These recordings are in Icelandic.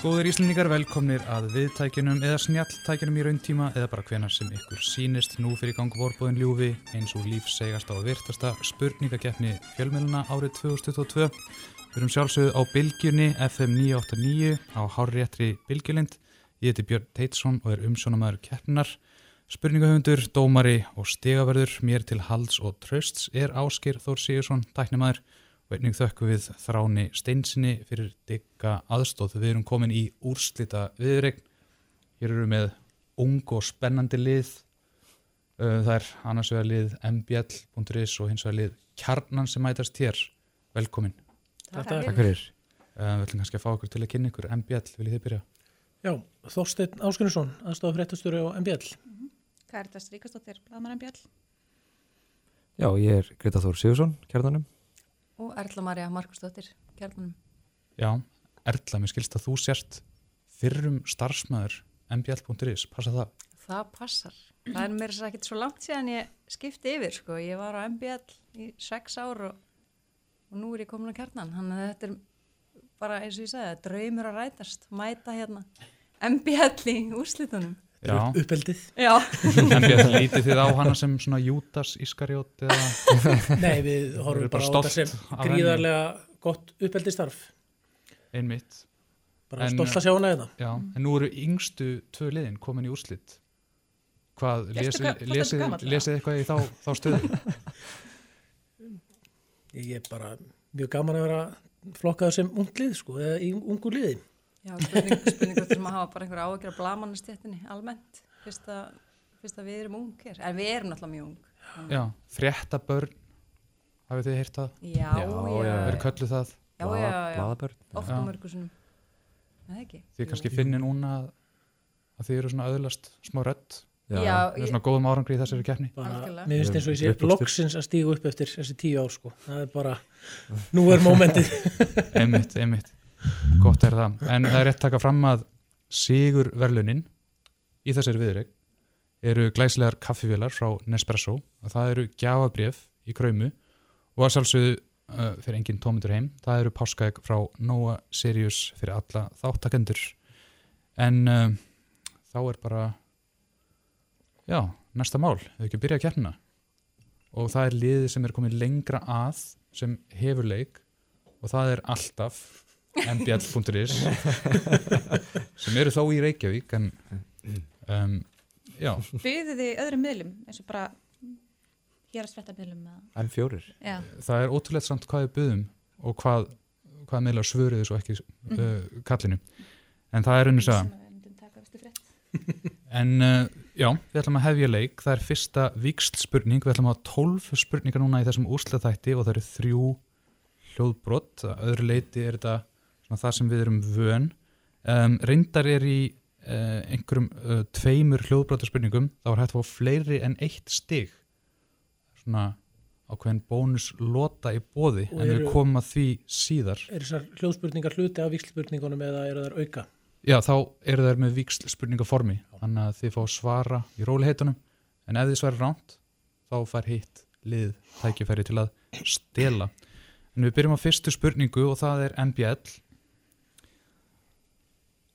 Góðir Íslendingar, velkomnir að viðtækjunum eða snjalltækjunum í rauntíma eða bara hvenar sem ykkur sínist nú fyrir gang vorbóðin ljúfi eins og lífsegast á virtasta spurningakeppni fjölmjöluna árið 2022. Við erum sjálfsögðu á Bilgjunni FM 989 á Hárréttri Bilgjulind. Ég heiti Björn Teitsson og er umsjónamæður keppnar. Spurningahundur, dómari og stegaverður mér til halds og trösts er Áskir Þór Sigursson, tæknimæður og einnig þökkum við þráni steinsinni fyrir digga aðstóð. Við erum komin í úrslita viðregn. Hér eru með ung og spennandi lið. Það er annars vegar lið mbl.is og hins vegar lið kjarnan sem mætast hér. Velkomin. Takk, Takk fyrir. Við ætlum kannski að fá okkur til að kynna ykkur. MBL, viljið þið byrja? Já, Þorstein Áskunnsson, aðstofa fréttastöru á MBL. Karitas Ríkastóttir, Bladmann MBL. Já, ég er Greta Þór Sigursson, kjarnanum. Og Erla Marja Markusdóttir, kjarnanum. Já, Erla, mér skilst að þú sérst fyrrum starfsmæður mbl.is, passa það? Það passar. Það er mér ekkert svo langt síðan ég skipti yfir, sko. Ég var á MBL í sex ár og, og nú er ég komin á kjarnan. Þannig að þetta er bara, eins og ég sagði, draumur að rætast, mæta hérna MBL í úrslitunum. Já, Uppeldið. Já. MBL lítið þið á hana sem svona Júdas Ískarjót eða... Nei, við Við horfum erum bara bara á þetta sem gríðarlega gott uppeldistarf. Einmitt. Bara En- stolt að sjá hana hérna. Já, en nú eru yngstu tvö liðin komin í úrslit. Hvað, lesið, lesið, eða? eitthvað í þá, þá stöðu? Ég er bara mjög gaman að vera flokkaður sem unglið, sko, eða í ungu liði. Já, spurning, spurning hvort sem að hafa bara einhver áhyggjur af blamannistéttinni almennt, fyrst að, fyrst að við erum ungir. En við erum náttúrulega mjög ung. Já, fréttabörn, hafið þið heyrt það? Já, Já, já, já. Verið kölluð það? já, já, já. Blaðabörn. Oft Já. á mörgursunum. Það ekki? Þið kannski finnir núna að- að þið eru svona öðlast smá rödd. Já, Þið ég- eru svona góðum árangri í þessari keppni. Mér finnst eins og ég sé loksins að stígu upp eftir þessi tíu ár, sko. Það er bara, nú er mómentið. Gott er það. En það er rétt taka fram að Sigur verlunin í þessari viðreg eru glæslegar kaffivélar frá Nespresso. Og það eru gjafabref í kröymu og að sjálfsögðu uh, fyrir engin tómyndur heim, það eru páskaegg frá Nóa Sirius fyrir alla þáttakendur en uh, þá er bara já, næsta mál, þau ekki að byrja að kérna og það er liðið sem er komið lengra að sem hefur leik. Og það er alltaf mbl.is sem eru þó í Reykjavík en um, já, Byggðu þið öðrum miðlum, eins og bara hér að svetta miðlum eða... En fjórir. Já, það er ótrúlega samt hvað við buðum og hvað, hvað meðlega svöruðu svo ekki uh, kallinu. En það er unni sem saga við myndum taka veistu frétt. en uh, já, við ætlum að hefja leik. Það er fyrsta vikst spurning. Við ætlum að hafa 12 spurningar núna í þessum úrslöðþætti og það eru þrjú hljóðbrott að öðru leiti er þetta það sem við erum vön. Um, reyndar er í uh, einhverjum uh, tveimur hljóðbrottaspurningum þá er hægt að fá fleiri en eitt stig. Svona ákveðin bónuslota í bóði Og en við eru- komum að því síðar. Er þessar hljóðspurningar hluti af vikslspurningunum eða eru þær auka? Já, þá eru þær með víksl spurningaformi þannig að þið fá svara í róliheitunum. En ef þið svara ránt þá fær hitt lið tækifæri til að stela. En við byrjum á fyrstu spurningu og það er MBL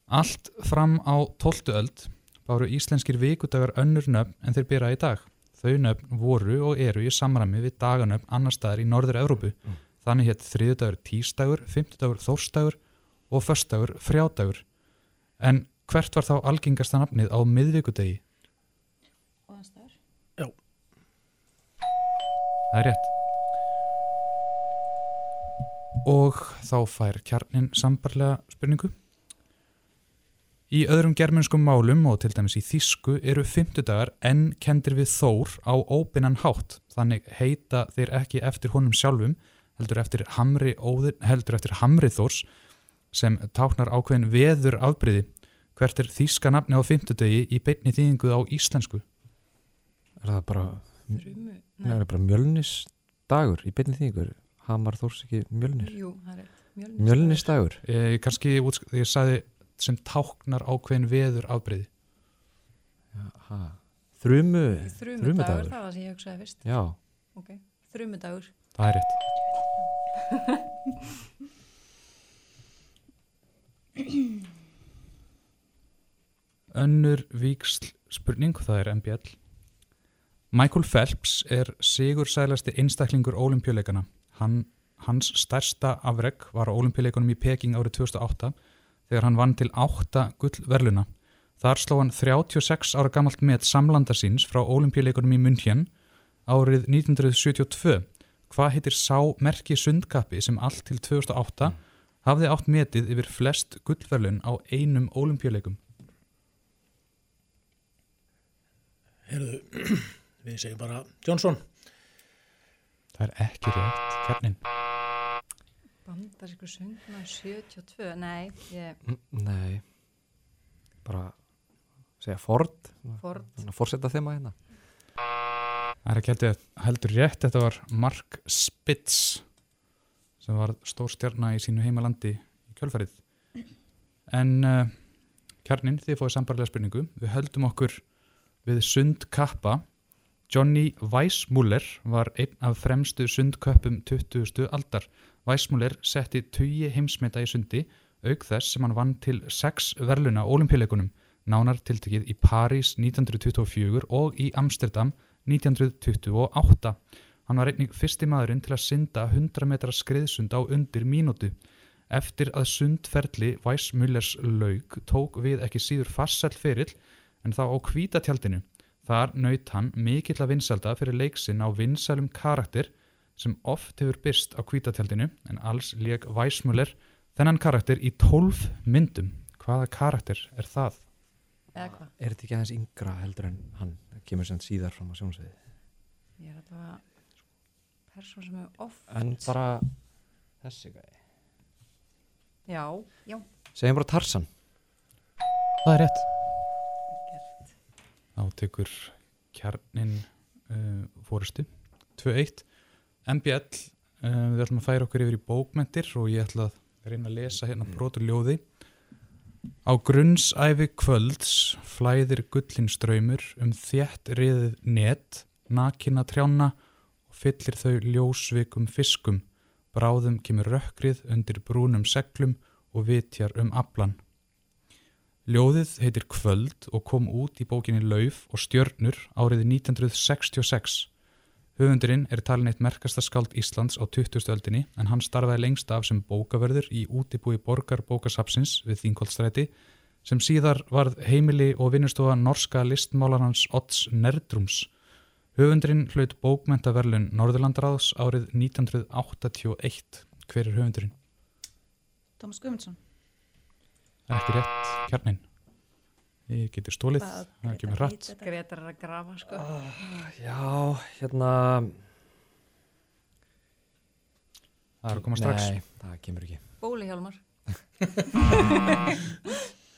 Allt fram á 12. öld báru íslenskir vikudagar önnur nöfn en þeir byrja í dag þau nöfn voru og eru í samræmi við daganöfn annar staðar í norður Evrópu þannig hétt þriðudagur tístagur, fymtudagur þórstagur og föstagur frjádagur En hvert var þá algengasta nafnið á miðvikudegi? Og þann staður. Það er rétt. Og þá fær kjarnin sambarlega spurningu. Í öðrum germanskum málum og til dæmis í þýsku eru fymtudagar enn kendir við þór á óbinnan hátt. Þannig heita þeir ekki eftir honum sjálfum, heldur eftir hamri, óðin, heldur eftir hamri þórs sem táknar ákveðin veður afbriði. Hvert er þýska nafni á fymtudegi í beinni þýðingu á íslensku? Er það bara, er bara mjölnisdagur í beinni þýðingur? Hamar Þórs ekki mjölnir? Jú, það er rétt. Mjölnis. Mjölnisdagur? Eh, kannski ég sagði sem táknar ákveðin veður. Þrumu? Þrumudagur, Þrumudagur. það var það sem ég hugsaði fyrst. Já. Ok, þrumudagur. Það er rétt. önnur víksl spurning, það er MBL. Michael Phelps er sigursælasti einstaklingur ólimpíuleikana. Hann, hans stærsta afreg var á ólimpíuleikunum í Peking árið 2008 þegar hann vann til 8 gullverluna. Þar sló hann 36 ára gamalt með samlanda síns frá ólimpíuleikunum í München árið 1972. Hvað heitir sá merki sundkappi sem allt til 2008 hafði átt metið yfir flest gullverlun á einum ólimpíuleikum? Heyrðu, við segjum bara Johnson. Það er ekki rétt, kjarnin. Bandarísku söngna 72, nei, ég, Nei, bara segja Ford, Ford, fórseta þeim að hérna. Það er ekki heldur, heldur rétt, þetta var Mark Spitz sem var stór stjarna í sínu heimalandi í kjölfarið. En uh, kjarnin, þið fóðu sambarlega spurningu, við höldum okkur við sundkappa. Johnny Weissmuller var einn af fremstu sundköppum 20. aldar. Weissmuller setti tugi heimsmeta í sundi, auk þess sem hann vann til sex verluna ólimpíuleikunum, nánar tiltekið í París 1924 og í Amsterdam 1928. Hann var einnig fyrsti maðurinn til að synda 100 metra skriðsund á undir mínútu. Eftir að sundferli Weissmullers laug tók við ekki síður farsæll ferill en þá á kvítatjaldinu. Þar naut hann mikill að vinsalda fyrir leiksinn á vinsælum karakter sem oft hefur byrst á kvítatjaldinu en alls leik Weissmuller þennan karakter í 12 myndum. Hvaða karakter er það? eða hvað? Er þetta ekki aðeins yngra heldur en hann kemur sem síðar fram á sjónsviði? Ég er allavega persón sem er oft, En bara þessi gæði. já, já, Segjum bara Tarsan. Það er rétt. gert. Þá tekur kjarnin uh, fórustu 2-1 MBL, uh, við ætlum að færa okkur yfir í bókmentir og ég ætla að reyna að lesa hérna brotur ljóði Á grunnsæfi kvölds flæðir gullin ströymur um þétt riðið net, nakina trjána og fyllir þau ljósvikum fiskum. Bráðum kemur rökkrið undir brúnum seglum og vitjar um aflan. Ljóðið heitir Kvöld og kom út í bókinni Lauf og stjörnur árið 1966. Höfundurinn er talin eitt merkasta skáld Íslands á 20. öldinni en hann starfaði lengst af sem bókavörður í útibúi borgarbókasapsins við Þingolstræti sem síðar varð heimili og vinnustofa norska listmálarans Odds Nerdrums. Höfundurinn hlaut bókmentaverlun Norðurlandaráðs árið 1981. Hver er höfundurinn? Tómas Guðmundsson. Ekki rétt kjarnin. Ég getur stólið, Hvað það kemur rætt. heit þetta? Gretar er að grafa, sko. Já, hérna... Það er að koma strax. Nei, það kemur ekki. Bóli Hjálmar.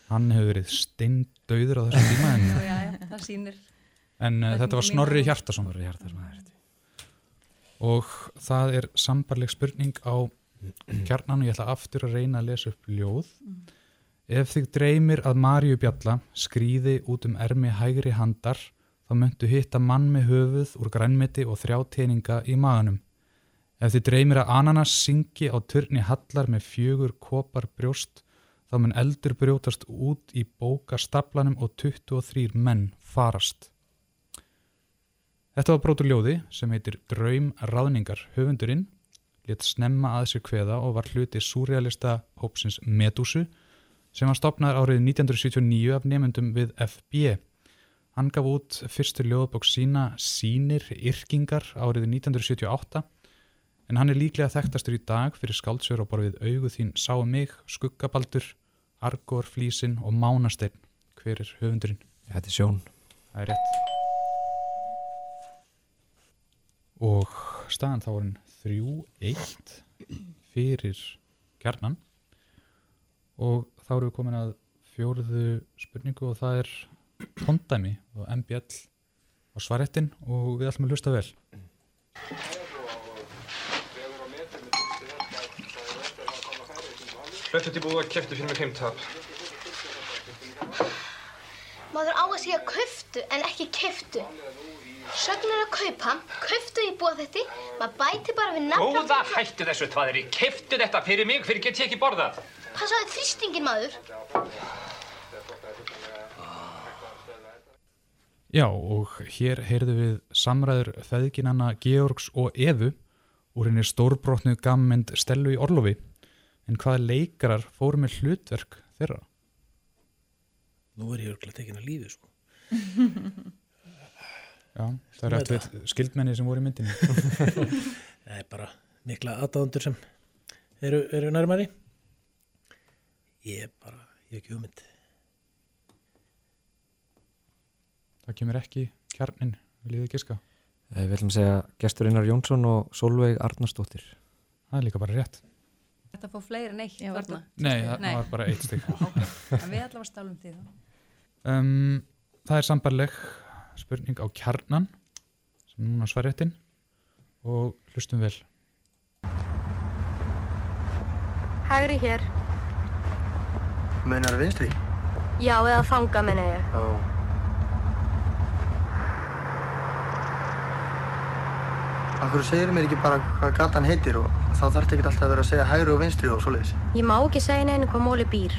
Hann hefur verið steindauður á þessum tíma en, Já, já, það sýnir. en uh, Það er þetta var Snorri áhuga. Hjartason. Snorri Hjartar maður. og það er sambarleg spurning á kjarnan og ég ætla aftur að reyna að lesa upp ljóð ef þig dreymir að Maríu Bjalla skrýði út um ermi hægri handar þá möntu hitta mann með höfuð úr grænmeti og þrjá teninga í maganum ef þig dreymir að ananas syngi á turni hallar með fjögur kopar brjóst þá mun eldur brjótast út í bókastaplanum og 23 menn farast Þetta var brotur ljóði sem heitir Draum ráðningar. Höfundurinn létt snemma að sér kveða og var hluti súrealista hópsins Medusu sem var stopnaður árið 1979 af nefndum við FB. Hann gaf út fyrstu ljóðbók sína Sýnir yrkingar árið 1978 en hann er líklega þekktastur í dag fyrir skáldsjör og bara við augu þín Sá mig, Skuggabaldur, Argor, Flísin og Mánasteinn. Hver er höfundurinn? Þetta er sjón. Það er rétt. Og staðan þá var hann 3-1 fyrir kjarnan og þá erum við komin að fjóruðu spurningu og það er tóndæmi og MBL á svarettin og við ætlum að hlusta vel. Hlöttu til búið að keftu fyrir mig heimtap. Maður á að segja kauftu en ekki keftu. Sögnin að kaupa, kauftu í búa þetta, maður bæti bara við nafn Góða hættu þessu tvaðri, keftu þetta fyrir mig, fyrir get ég ekki borðað. Passaði þrýstingin maður. Já, og hér heyrðu við samræður feðginanna Georgs og Evu úr henni stórbrotnu gammend Stellu í Orlofi. En hvaða leikarar fóru með hlutverk þeirra? Nú er ég örgulega tekin að lífi sko. Já, það er eftir skildmenni sem voru í myndinni. Það er bara mikla aðdáðundur sem eru, eru nærmari. Ég er bara, ég hef ekki hugmynd. Það kemur ekki kjarnin, viljið þið giska. Eh, Við að segja gestur Einar Jónsson og Solveig Arnarsdóttir. Það er líka bara rétt. Þetta fór fleiri en eitt þarna. Nei, það, Nei. var bara eitt stygg. Við allavega stálum því þá. Um, það er sambarleg spurning á kjarnan sem núna svarréttin og hlustum vel. Hægri hér. Meinar vinstri? Já, eða þanga menna ég. Já. Akkur segir mér ekki bara hvað gatan heitir og þá þarf ekki alltaf að vera að segja hægri og vinstri og svoleiðis. Ég má ekki segja neinu hvað móli býr.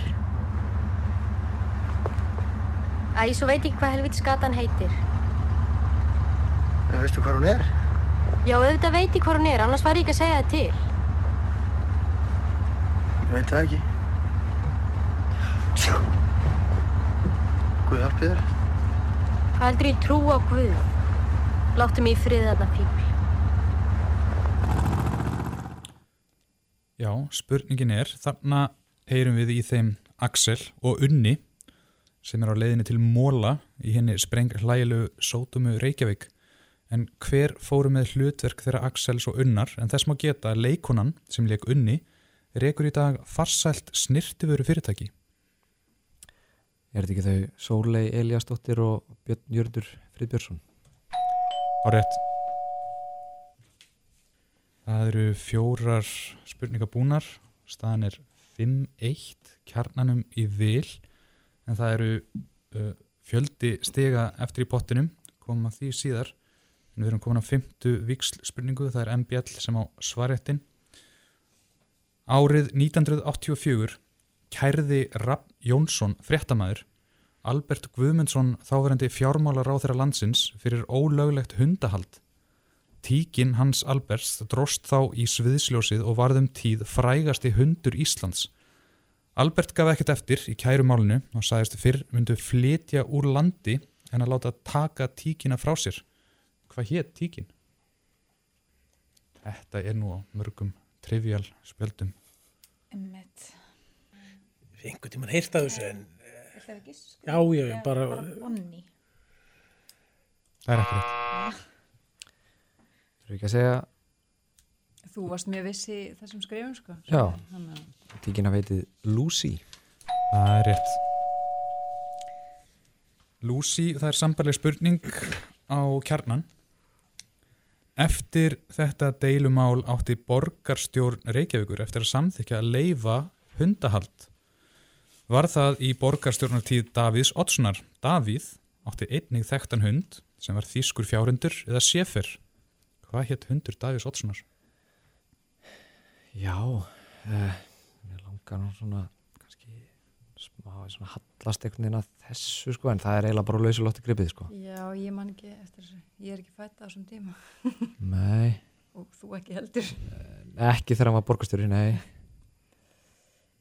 Æ, svo veit ég hvað helvitis gatan heitir. En veistu hvað hún er? Já, auðvitað veit ég hvað hún er, annars var ég ekki að segja það til. Ég veit það ekki. Guð hjálpi þér. Hvað heldur ég trú á Guð? Láttu mig í frið þarna pípl. Já, spurningin er, þarna heyrum við í þeim Axel og Unni sem er á leiðinni til Móla í henni spreng hlægilegu sótumu Reykjavík. En hver fóru með hlutverk þeirra Axels og Unnar en þess má geta að leikonan sem leik Unni rekur í dag farsælt snirtiföru fyrirtæki. Er þetta ekki þau Sólei Eliasdóttir og Björn Jörgur Friðbjörnsson? Á rétt. Það eru fjórar spurningar búnar, staðan er 5-1, kjarnanum í vil, en það eru uh, fjöldi stiga eftir í pottinum, komum að því síðar, en við erum komin á fymtu viksl spurningu, það er MBL sem á svarettin. Árið 1984 kærði Rapp Jónsson, fréttamaður, Albert Guðmundsson, þáverandi fjármálar á þeirra landsins, fyrir ólöglegt hundahald. Tíkin hans Alberts dróst þá í sviðsljósið og varðum tíð frægasti hundur Íslands. Albert gaf ekkert eftir í kærumálinu og sagðist fyrr myndu flytja úr landi en að láta taka tíkina frá sér. Hvað hétt tíkin? Þetta er nú á mörgum trivial spjöldum. Einmitt. Einhvern tímann heyrt af þessu en sko? já, já, Eða bara, Bonnie. Það er ekki rétt. Þurfum ekki að segja Þú varst mjög viss í þessum skrifum, sko. Já. Þannig að veitið Lucy. Það er rétt. Lucy, það er sambarleg spurning á kjarnan. Eftir þetta deilumál átti borgarstjórn Reykjavíkur eftir að samþykja að leifa hundahald. Var það í borgarstjórnartíð Davíðs Oddssonar. Davíð átti einnig þekktan hund sem var þýskur fjárhundur eða séfer. Hvað hétt hundur Davíðs Oddssonar? Já, uh, mér langar nú svona kannski smá svona hallast einhvern veginn að þessu sko en það er eiginlega bara lausulótti gripið sko. Já, ég man ekki eftir þessu. Ég er ekki fætt á þessum tíma. Nei, Og þú ekki heldur. ekki þegar hann var borgarstjóri, nei.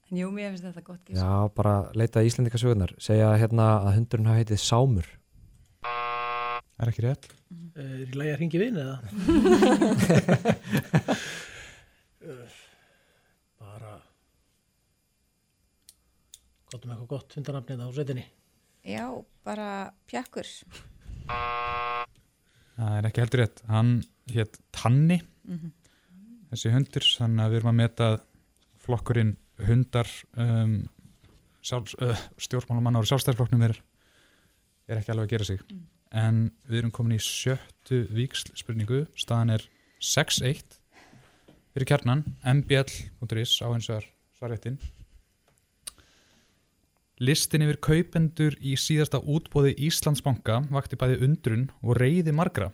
En jú, mér finnst þetta gott gísk. Já, bara leita í Íslendika sögurnar. Segja hérna að hundurinn hafi heitið Sámur. Er ekki rétt. er í lagi að ringi vinn eða? bara gott um eitthvað gott hundarnafnið á sveitinni. Já, bara pjakkur. Það er ekki heldur rétt. Hann hétt Tanni, þessi hundur, þannig að við erum að meta að flokkurinn hundar um, uh, stjórnmálamann ári sjálfstæðarflokknum er, er ekki alveg að gera sig. En við erum komin í sjöttu víksl spurningu, staðan er 6-1 fyrir kjarnan, mbl.is á eins og svarréttin. Listin yfir kaupendur í síðasta útbóði Íslandsbanka vakti bæði undrun og reyði margra.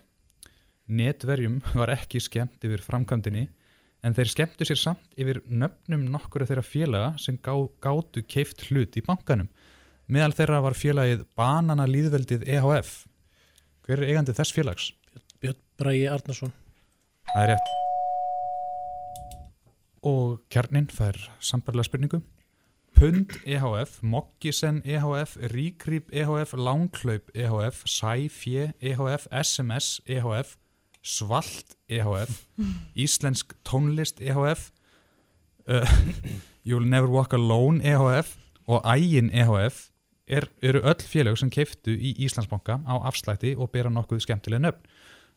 Netverjum var ekki skemmt yfir framkvæmdini en þeir skemmtu sér samt yfir nöfnum nokkura þeirra félaga sem gá, gátu keift hlut í bankanum. Meðal þeirra var félagið Banana Líðveldið EHF. Hver er eigandi þess félags? Björn Bragi Arnarsson. Það er rétt. Og kjarnin fær sambarlega spurningu. Pund EHF, Mokkisen EHF, Ríkrýp EHF, Langklaup EHF, Sæfje EHF, SMS EHF, Svalt EHF, Íslensk tónlist EHF, uh, You'll Never Walk Alone EHF og Ægin EHF er, eru öll félög sem keiftu í Íslandsbanka á afslætti og bera nokkuð skemmtileg nöfn.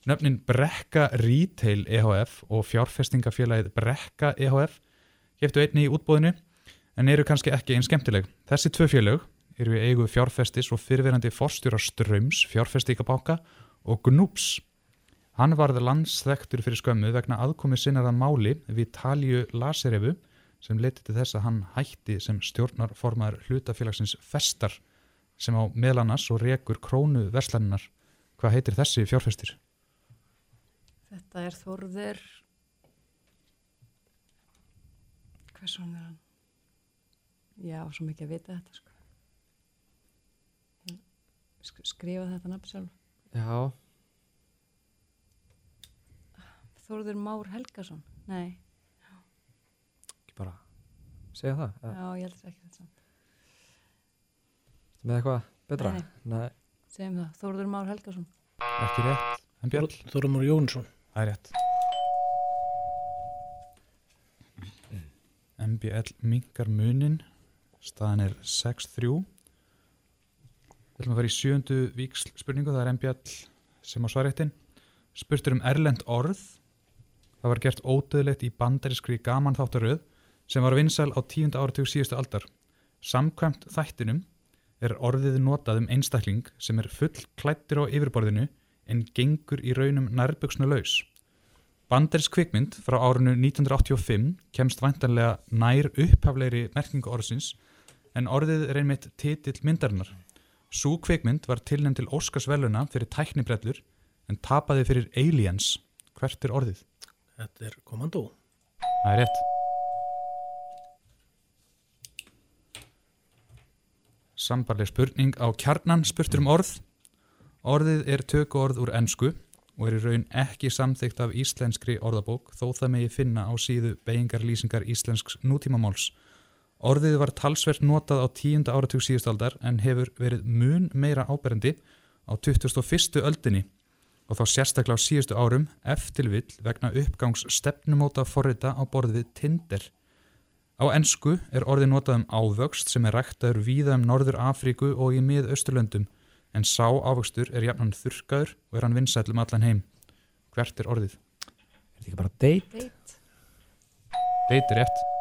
Nöfnin Brekka Retail EHF og fjárfestingafélagið Brekka EHF keiftu einni í útbóðinu en eru kannski ekki einn skemmtileg. Þessi tvö félög eru við eigu fjárfestis og fyrirverandi forstjóra Ströms, fjárfestingabanka og Gnúps. Hann varð landsþektur fyrir skömmu vegna aðkomi sinnaðan máli við Talju Laserefu sem leti til þess að hann hætti sem stjórnarformaður hlutafélagsins Festar sem á meðlannas og rekur krónu verslannar. Hvað heitir þessi fjárfestir? Þetta er Þórður Hvers vegna er hann? Já, svo mikið að vita þetta sko. Sk Skrifa þetta nafn sjálf Já, Þórður Már Helgason Nei, ekki bara segja það. já, ég held ekki þetta samt. Ertu með eitthvað betra? Nei. Nei. Segjum það, Þórður Már Helgason Ekki rétt. En Björn? Þorumur Jónsson. Það er rétt. MBL minkar munin. Staðan er 6-3. Við ætlum að fara í sjöndu víksl spurningu. Það er MBL sem á svaréttin. Spurtur um erlend orð. Það var gert ódöðlegt í bandarískri gaman þáttaröð sem var vinsæl á tíunda áratug síðustu aldar. Samkvæmt þættinum er orðið notað um einstakling sem er full klættir á yfirborðinu en gengur í raunum nærböksnu laus. Banderins kvikmynd frá árinu 1985 kemst væntanlega nær upphaflegri merkingu orðsins en orðið er einmitt titill myndarinnar. Sú kvikmynd var tilnæmt til Óskarsveluna fyrir tæknibrellur en tapaði fyrir Aliens. Hvert er orðið? Þetta er Kommando. Það er rétt. Sambarleg spurning á kjarnan spurtur um orð. Orðið er tökuorð úr ensku og er í raun ekki samþygt af íslenskri orðabók þó það megi finna á síðu beigingarlýsingar íslensks nútímamáls. Orðið var talsvert notað á tíunda áratug síðustaldar en hefur verið mun meira áberendi á 21. öldinni og þá sérstaklega á síðustu árum eftirvill vegna uppgangs stefnumóta forrita á borð við Tinder. Á ensku er orðið notað um ávöxt sem er ræktaður víða um Norður Afríku og í mið-Östurlöndum en sá ávöxtur er jafnan þurrkaður og er hann vinsæll um allan heim. Hvert er orðið? Er þetta ekki bara date? Date. Date er rétt.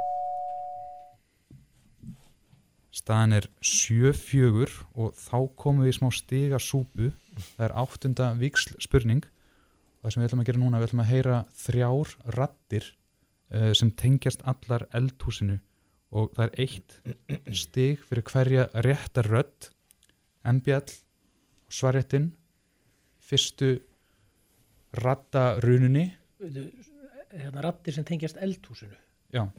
Staðan er 7-4 og þá komum við í smá stiga súpu. Það er áttunda viksl spurning. Það sem við ætlum að gera núna, við ætlum að heyra þrjár rattir uh, sem tengjast allar eldhúsinu og það er eitt stig fyrir hverja réttar rödd embjall svarréttin fyrstu rattarununni Hérna rattir sem tengjast eldhúsinu. já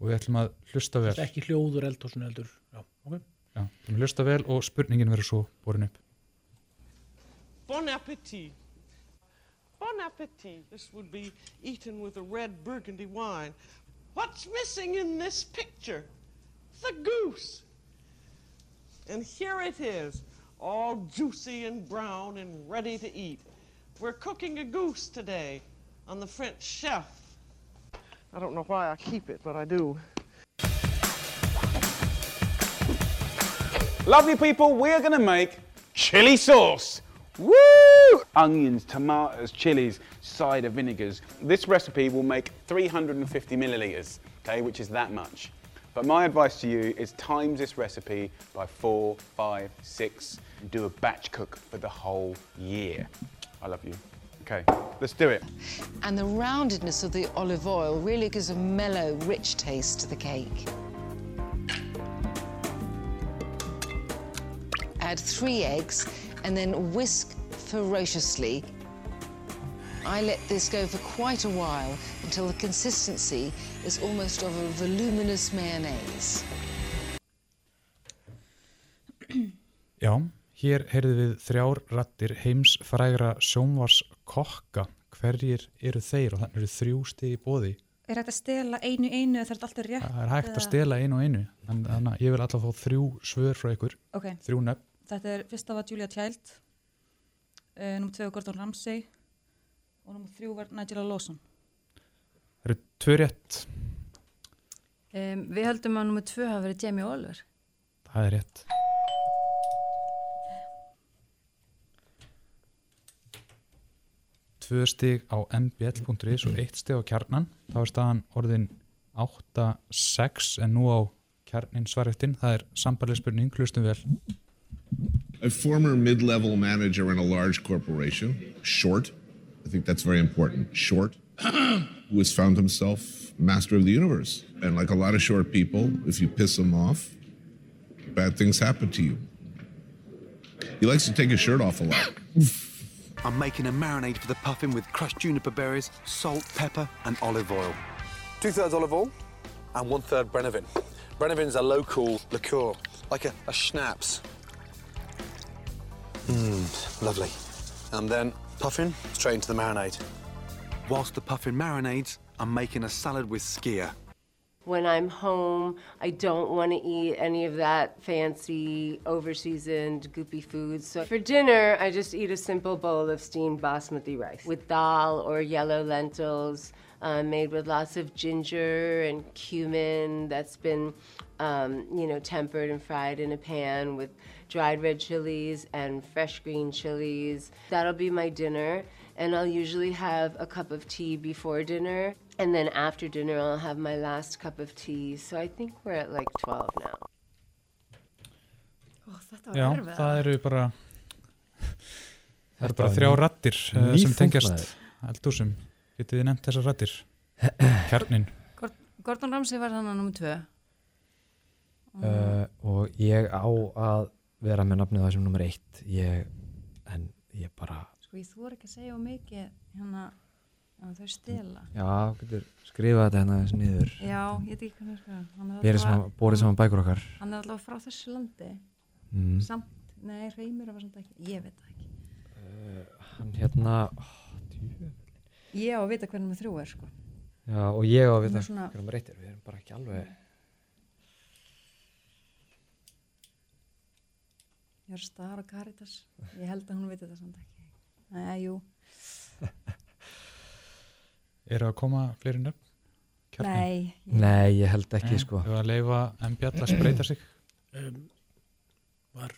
og við ætlum að hlusta vel ekki hljóður eldhúsinu heldur. Já, ok. já, við ætlum að hlusta vel og spurningin verður svo borin upp Bon appetit. Bon appetit. This would be eaten with a red burgundy wine. What's missing in this picture? The goose. And here it is, all juicy and brown and ready to eat. We're cooking a goose today on the French chef. I don't know why I keep it, but I do. Lovely people, we're going to make chili sauce. Woo! Onions, tomatoes, chilies, cider vinegars. This recipe will make 350 milliliters, okay, which is that much. But my advice to you is times this recipe by four, five, six, and do a batch cook for the whole year. I love you. Okay, let's do it. And the roundedness of the olive oil really gives a mellow, rich taste to the cake. Add three eggs and then whisk ferociously. I let this go for quite a while until the consistency is almost of a voluminous mayonnaise. Já, Hér heyrðu við þrjár rattir heims frægra sjónvars kokka. Hverjir eru þeir og þannig eru þrjú stig í bóði. Er hægt að stela einu einu eða það er alltaf rétt? Það er hægt að stela einu einu. En þannig að ég vil alltaf fá þrjú svör frá ykkur. Ok. Þrjú nöfn. Þetta er fyrsta var Julia Child, uh, nummer tvö var Gordon Ramsay og nummer þrjú var Nigella Lawson. Það eru tvö rétt. Um, við höldum að nummið tvö hafa verið Jamie Oliver. Það er rétt. Tvö stig á mbl.is og eitt stig á kjarnan. Þá er staðan orðin 8-6 en nú á kjarnin svarettin. Það er sambarlega spurning, hlustum vel. A former mid level manager in a large corporation, short, I think that's very important, short, who has found himself master of the universe. And like a lot of short people, if you piss them off, bad things happen to you. He likes to take his shirt off a lot. I'm making a marinade for the puffin with crushed juniper berries, salt, pepper, and olive oil. Two thirds olive oil and one third Brennivin. Brennivin's a local liqueur, like a, a schnapps. Mmm, lovely. And then puffin straight into the marinade. Whilst the puffin marinades, I'm making a salad with skyr. When I'm home, I don't want to eat any of that fancy, overseasoned, goopy food. So for dinner, I just eat a simple bowl of steamed basmati rice with dal or yellow lentils, uh, made with lots of ginger and cumin that's been, um, you know, tempered and fried in a pan with dried red chilies and fresh green chilies. That'll be my dinner. And I'll usually have a cup of tea before dinner. And then after dinner, I'll have my last cup of tea. So I think we're at like 12 now. Ó, þetta Já, var erfið. það eru bara það eru bara þrjá rattir uh, sem tengjast eldúsum. Getið þið nefnt þessar rattir? Kjarnin. Gord- Gordon Ramsay var þannig nummið tvö. uh, og ég á að vera með nafnið það sem nummer eitt ég, en ég bara Sko ég þór ekki að segja á mikið hérna að þau stela. já, getur skrifað þetta hérna aðeins niður Já, ég veit ekki hvernig sko. Hann er Verið allavega- saman- borið saman bækur okkar. Hann er alltaf frá þessu landi. Mm. Samt, nei, reymir var samt ekki. Ég veit það ekki. uh, hann hérna ó, djú. Ég á að vita hvernig með þrjú er sko. já, og ég á að vita svona- hvernig maður reytir við erum bara ekki alveg Ég er star og Caritas. Ég held að hún viti það samt ekki. Nei, jú. Eru að koma fleiri nöfn? Nei. Nei, ég held ekki, Nei, sko. Við að leifa MBL að spreita sig. Um, var,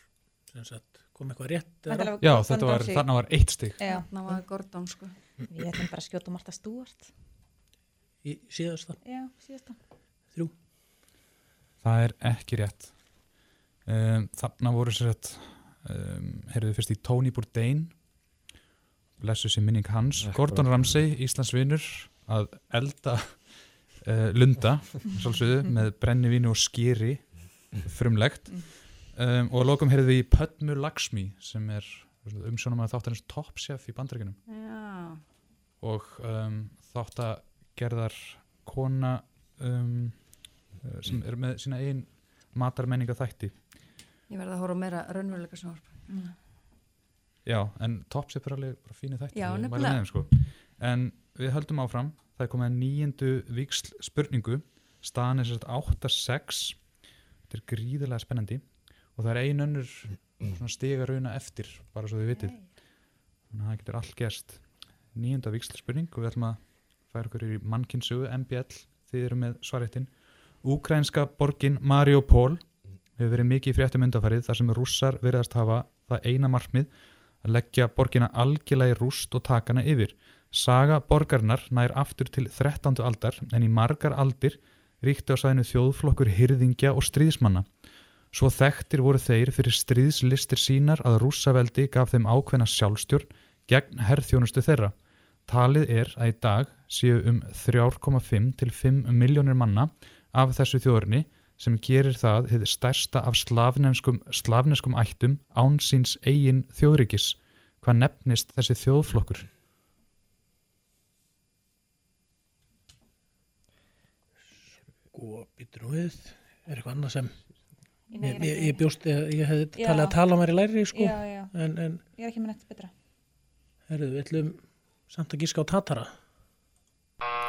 sem sagt, kom eitthvað rétt? rangt? Já, þetta var, Ramsay. þarna var eitt stig. Já. Þarna var Gordon sko. Við ætlum bara að skjóta Marta Stúart. Í síðasta? Já, síðasta. Þrjú. Það er ekki rétt. Um, þarna voru sér að, um, heyrðu fyrst í Tony Bourdain, blessu sér minning hans. Gordon Ramsay, Íslands vinur, að elda uh, lunda, svolsögðu, með brennivínu og skýri, frumlegt. Um, og að lokum heyrðu við í Pödmu Laxmi, sem er umsjónum að þáttanins Top Chef í bandrækjunum. Já. og um, þátt að gerðar kona um, uh, sem er með sína einn matarmenninga þætti Ég verði að horfa á meira raunveruleika sjónvarp. Mm. Já, en Topsip er alveg bara fínu þætti Já, nefnilega. sko. en við höldum áfram það er komið að nýjendu víksl spurningu. Staðan er sérst 8-6 þetta er gríðilega spennandi. Og það er ein önnur svona stiga rauna eftir bara svo þið vitið. Þannig að það getur allt gerst. Nýjenda víksl spurning og við ætlum að færa okkur í mannkynnsugu MBL, þið eru með svaréttin Úkrænska borgin Mariupol. Hefur verið mikið í fréttum undarfærið þar sem rússar veriðast hafa það eina markmið að leggja borgina algjörlega í rúst og takana yfir. Saga borgarnar nær aftur til 13. aldar en í margar aldir ríkti á sæðinu þjóðflokkur hyrðingja og stríðsmanna. Svo þekktir voru þeir fyrir stríðslistir sínar að rússaveldi gaf þeim ákveðna sjálfstjórn gegn herþjónustu þeirra. Talið er að í dag séu um 3,5 til 5 miljónir manna af þessu þjóðurni sem gerir það hið stærsta af slavneskum, slavneskum ættum án síns eigin þjóðríkis. Hvað nefnist þessi þjóðflokkur? Og býtur nú við, er eitthvað annað sem Nei, Ég, er ég, ég bjóst, ég, ég hefði Já. talið að tala mér í læri, sko. Já, já. En, en Ég er ekki með neitt betra. herruðu, við ætlum samt að gíska á Tatara.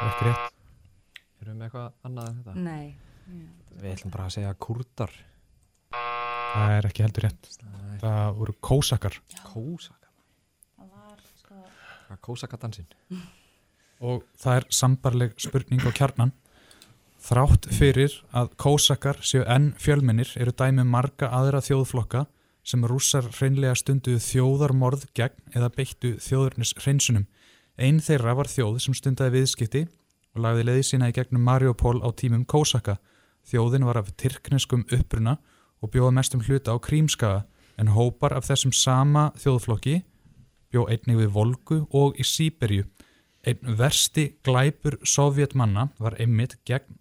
Ekki rétt. Erum við með eitthvað annað en þetta? Nei. Við ætlum bara að segja kurdar. Það er ekki heldur rétt. Það voru kósakar. Kósakar? Það var, sko... Hvað kósakadansinn? Og það er sambarleg spurning á kjarnan. Þrátt fyrir að kósakar séu enn fjölmennir eru dæmi marga aðra þjóðflokka sem rússar hreinlega stunduðu þjóðarmorð gegn eða beittu þjóðurnis hreinsunum. Einn þeirra var þjóð sem stundaði viðskipti og lagði leiði sína í gegnum Mariupol á tímum kósaka. Þjóðin var af tyrkneskum uppruna og bjóða mestum hluta á krímskaga en hópar af þessum sama þjóðflokki bjó einnig við Volgu og í Sýberju. Einn versti glæpur sovjetmanna var einmitt gegn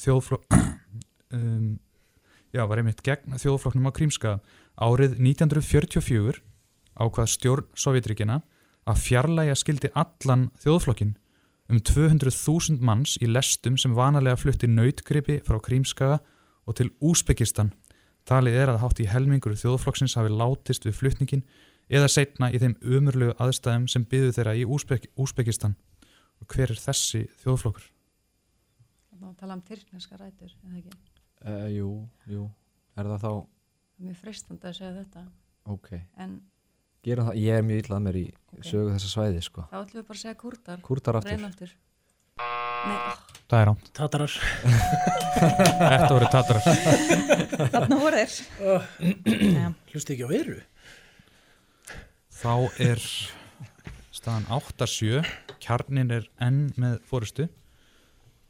þjóðflokk um, já, var einmitt gegn þjóðflokknum á Krímska árið 1944 ákvað stjórn Sovjetríkina að fjarlæga skildi allan þjóðflokkin um 200.000 manns í lestum sem vanalega flutti nautgripi frá Krímskaga og til Úsbekistan. Talið er að hátt í helmingur þjóðflokksins hafi látist við flutningin eða setna í þeim umurlegu aðstæðum sem byðu þeirra í Úsbek Úsbekistan. Og hver er þessi þjóðflokkur? Það má tala um tyrkneska rætur, eða ekki? Uh, jú, jú. Er það þá... Er mjög freistandi að segja þetta. Ok. En Gerum það, ég er mjög illað mér í Ok. sögu þessa svæði, sko. þá ætlum við bara að segja kurdar. Kúrdar aftur. Oh. Það er rámt. Tatarar. Þetta voru tatarar. Þarna voru þeir. Já. Hlusti ekki á veru. Þá er staðan 8-7, kjarnin er enn með fórustu,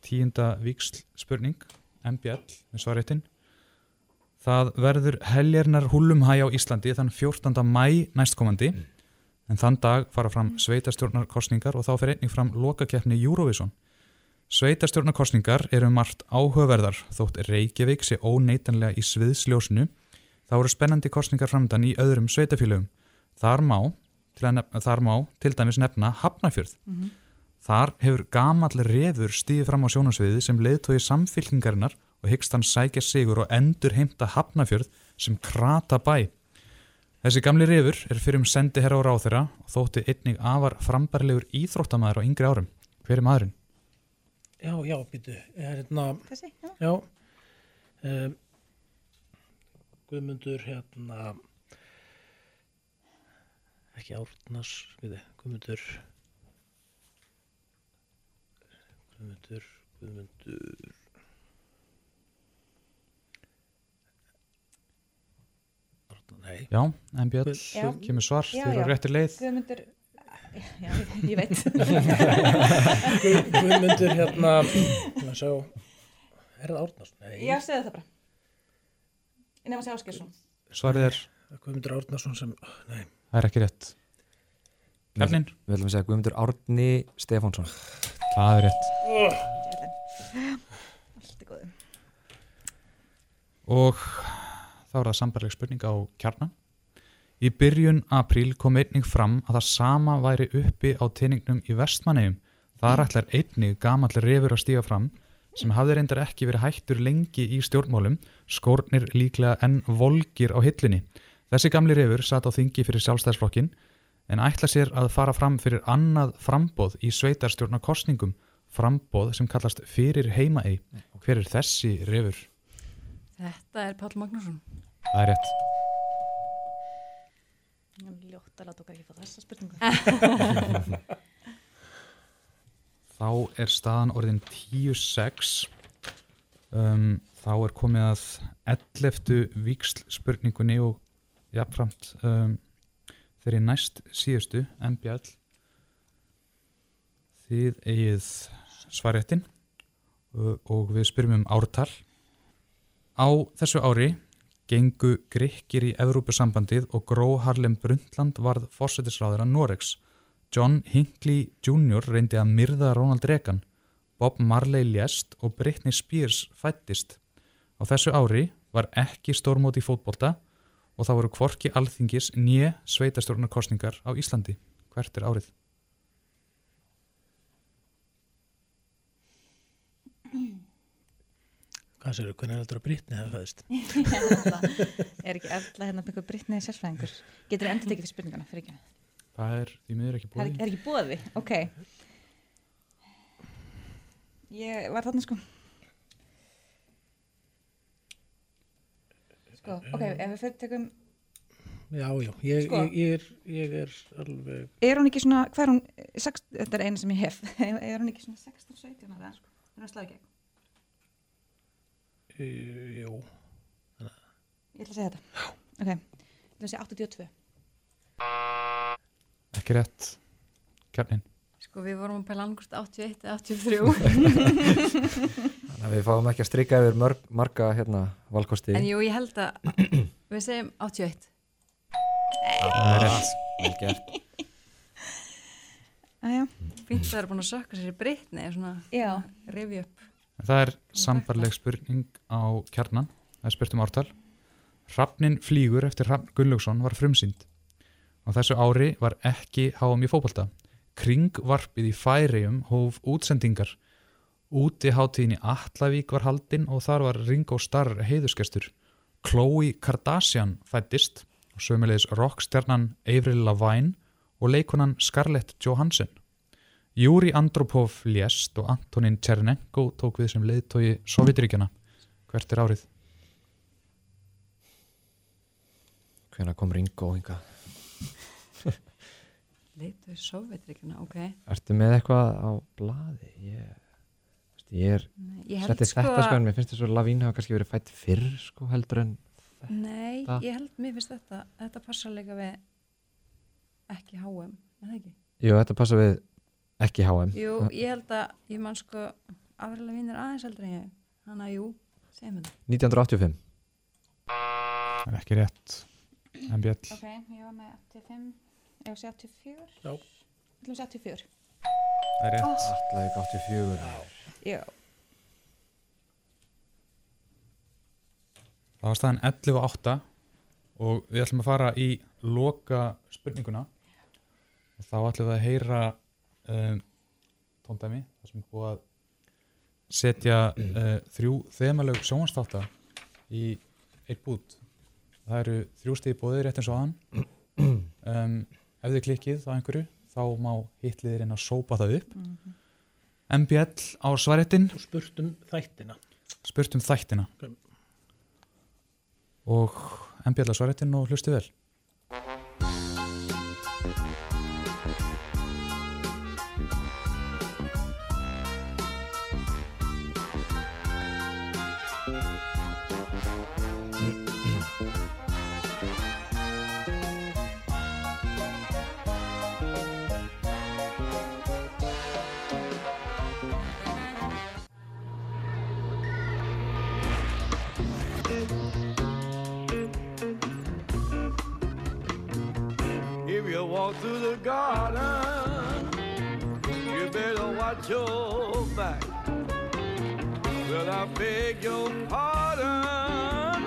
tíunda víksl spurning, MBL með svaréttin. Það verður heljarnar húlumhæ á Íslandi þann 14. mæ næstkomandi, en þann dag fara fram sveitarstjórnarkostningar og þá fer einnig fram lokakeppni Eurovision. Sveitarstjórnarkostningar eru margt áhugaverðar þótt Reykjavík sé óneitanlega í sviðsljósinu, þá eru spennandi kostningar framdann í öðrum sveitafélögum. Þar má, til, að nefna, þar má til dæmis nefna Hafnafjörð. Mhm. Þar hefur gamall refur stíðið fram á sjónasviði sem leiðtói samfylkingarinnar og hyggst hann sækja sigur og endur heimta Hafnafjörð sem krata bæ. Þessi gamli refur er fyrir um sendi herra á ráþeira og þótti einnig afar frambarlegur íþróttamæður á yngri árum. Hver er maðurinn? Já, já, býtu. Er hérna... Þessi, já. Já. Um, Guðmundur, hérna... Ekki Árnars, við þið, Guðmundur... Guðmundur, Guðmundur... nei. Já, MBL, Já. kemur svar, eru á réttir leið. Guðmundur, já, ég- veit. Guð- Guðmundur, hérna... Sjá... Er það Árnars? Nei. Já, segðu það bara. Ég nefn að segja Áskjörsson. Svarið er, Guðmundur Árnarsson sem... Nei. það er ekki rétt. Kjarnin? Við ætlum að segja Guðmundur Árni Stefánsson. Það er rétt. Allt er góðu. Og þá er það sambarleg spurning á kjarnan. Í byrjun apríl kom einnig fram að það sama væri uppi á teiningnum í vestmannegjum. Þar ætlar einnig gamall refur að stíga fram sem hafði reyndar ekki verið hættur lengi í stjórnmálum, skórnir líklega enn volgir á hillinni. Þessi gamli refur satt á þingi fyrir sjálfstæðsflokkin en ætla sér að fara fram fyrir annað frambóð í sveitarstjórnarkostningum, frambóð sem kallast fyrir heimaei. Hver er þessi refur? Þetta er Páll Magnússon. Það er rétt. Ljótt að láta okkar ekki fá þessa spurningu. Þá er staðan orðin 10-6. Um, þá er komið að 11. víksl spurningunni og jafnframt um, þeirri næst síðustu, MBL. Þið eigið svaréttin uh, og við spyrjum um ártal. Á þessu ári gengu Grikkir í Evrópusambandið og Gró Harlem Brundtland varð fórsetisráður að Noregs. John Hinckley Jr. reyndi að myrða Ronald Reagan, Bob Marley lést og Britney Spears fættist. Á þessu ári var ekki stórmót í fótbolta og það voru kvorki alþingis nýje sveitastjórnarkostningar á Íslandi. Hvert er árið? Hvað sér, hvernig heldur að Brittany hefði fæðist? er ekki eftir hérna með eitthvað brittniði sérfræðingur? Getur endur tekið fyrir spurningana fyrir ekki? Það er í miður ekki er, búið. er ekki bóði, ok. Ég var þarna sko. Sko, ok, ef við fyrir tekum Já, já, ég, Sko. ég, ég, er, ég er alveg... er hún ekki svona, hvað er hún sex, þetta er eina sem ég hef. Er hún ekki svona 16-17 ára sko, er hún slagið gegn jú. ég ætla að segja þetta ok, ég ætla að segja 82 Ekki rétt. Kjarnin. Sko við vorum að pæla angurst 81 eða 83 Þannig að við fáum ekki að strika yfir mörg, marga hérna valkosti. En jú, ég held að við segjum 81 Það er rétt. Vel gert. Það er búin að sökka sér í Brittany svona Já. rifi upp Það er sambarleg spurning á kjarnan. Það er spurt um ártal. Hrafnin flýgur eftir Hrafn Gunnlaugsson var frumsýnd. Á þessu ári var ekki háum í fótbolta. Kringvarpið í Færium hóf útsendingar. Úti hátíðin í Atlavík var haldinn og þar var Ringo Starr heiðusgestur. Khloe Kardashian fættist og sömulegis rockstjarnan Avril Lavigne og leikonan Scarlett Johansson. Júri Andropov lést og Antonin Tchernenko tók við sem leiðtói Sovjetiríkjana. Hvert er árið? Hvenær kom Ringo hinga? Leitu í Sovjetríkina, ok Ertu með eitthvað á blaði? Ég, veist, ég er Nei, ég held setti sko þetta sko en mér finnst þess að Lavín hafa kannski verið fætt fyrr sko heldur en Nei, þetta. ég held, mér finnst þetta þetta passa líka við ekki HM, er það ekki? Jú, þetta passa við ekki HM. Jú, ég held að, ég man sko afrilega vinnir aðeins heldur en ég þannig að jú, segjum þetta 1985. Það er ekki rétt. En Björn. ok, ég var með 85 ég var segja 84 Já. að segja 84 Það er rétt. Ó. Atlavík 84. já, Það var staðan 11 og 8 og við ætlum að fara í loka spurninguna og þá ætlum við að heyra um, tóndæmi þar sem búið að setja uh, þrjú þemalög sjónvarsþátta í eitt bút. Það eru þrjú stíði bóðið rétt eins og aðan. Um, ef þið klikkið á einhverju þá má hitliðir inn að sópa það upp. Mhm. MBL á svarettin. Spurt um þættina. Spurt um þættina. Ok. Og MBL á svarettin og hlusti vel. Garden, you better watch your back. Well, I beg your pardon,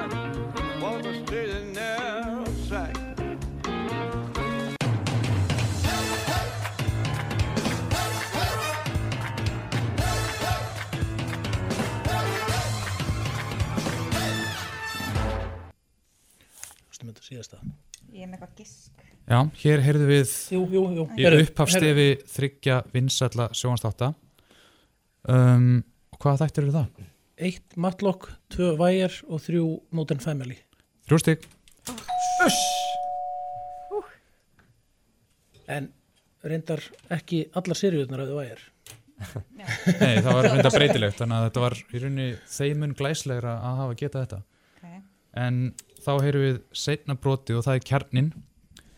walk a straight and narrow track. Stum þetta síðasta. ég er með eitthvað gisk Já, hér heyrðum við Jú, jú, jú. í Heyrðu, upphafstefi þryggja vinsalla sjónvarsþátta. Um, og hvaða þættir eru það? Eitt Matlock, tvö Wire og þrjú Modern Family. Þrjú stygg. Uss! En reyndar ekki allar seriðunar af The Wire. Nei, það var reynda breytilegt, þannig að þetta var í rauninni þeimun glæslegra að hafa getað þetta. Ok. En þá heyrum við seinna broti og það er kjarnin.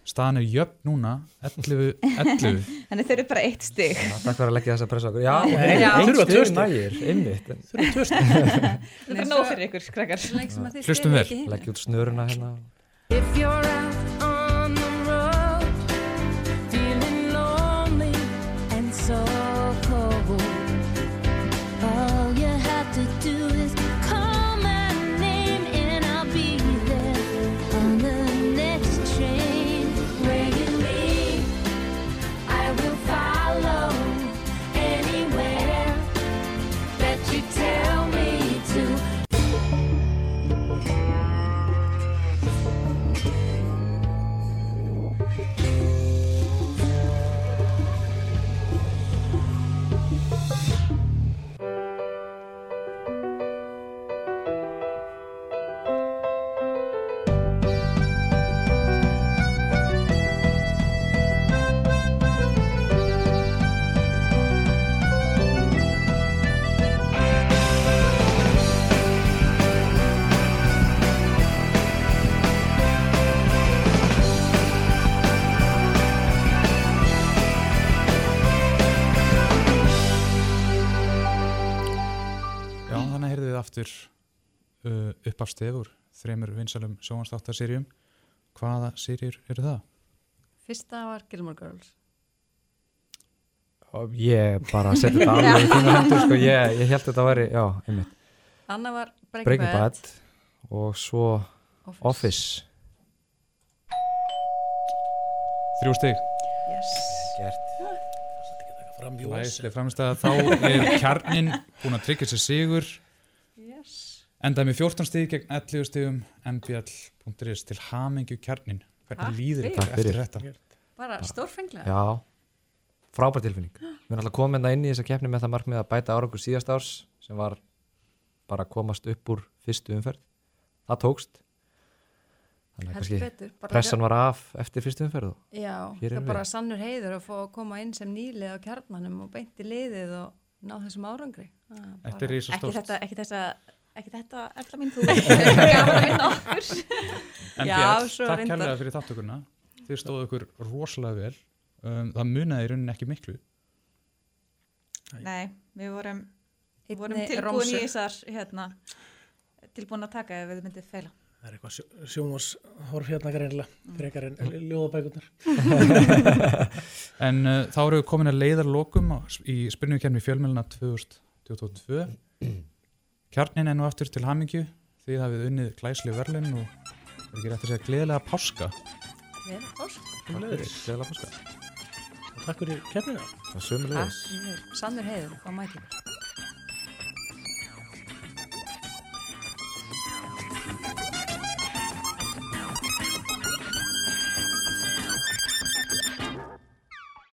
Staðan er jöfn núna, 11, 11. þannig þau eru bara eitt stig Takk fyrir að leggja þessa pressa okkur. Já, Nei, já. þurfa tvö nægir, einmitt. en- Þurfa tvö stig. það er bara nóg fyrir ykkur, Hlustum vel. Leggja út snöruna hérna. Upp af stefur, þremur vinsalum sjónvastáttarserjum. Hvaða serjur eru það? Fyrsta var Gilmore Girls. Og ég bara seti þetta alveg í þínu hendur sko, ég, ég held þetta að væri, já, einmitt. Anna var Breaking, Breaking Bad. Bad og svo Office. Office. Þrjú stig. Yes. Gert. Læslega framstæða. Þá er kjarnin búin að tryggja sér sigur. Endaði með 14 stig gegn 11 stigum mbl.is til hamingju kjarnin. Hvernig líður fyrir. ykkur eftir þetta? Bara stórfenglega. Já, frábær tilfinning. Við erum alltaf komin það inn í þessa keppni með það markmið að bæta árangur síðast árs sem var bara að komast upp úr fyrstu umferð. Það tókst. Þannig að kannski betur, pressan var af eftir fyrstu umferð. Já, hér það er bara sannur heiður að fá að koma inn sem nýlið á kjarnanum og beint í liðið og ná þessum árangri. Ekki þetta, ekki þessa, ekki þetta, Erla mín, þú að vinna okkur. Já, svo takk reyndar. kærlega fyrir þáttökurna. Þið stóðu ykkur rosalega vel. Um, það munaði í rauninni ekki miklu. Nei, við vorum, við vorum tilbúin í þessar, hérna, tilbúin að taka ef við myndum feila. Það er eitthvað sjó, sjónvarshorf hérna greinilega, frekar en ljóðabækunar. En uh, þá erum við komin að leiðar lokum í spurningkjarni fjölmjöluna 2022. Kjarnin er nú aftur til hamingju. Þið hafið unnið glæsli verðlun og er ekki rétt að segja gleðilega páska. Gleðilega páska. Gleðilega páska. Takk fyrir. Það sömulegis. Sannur heiður að fá mæti.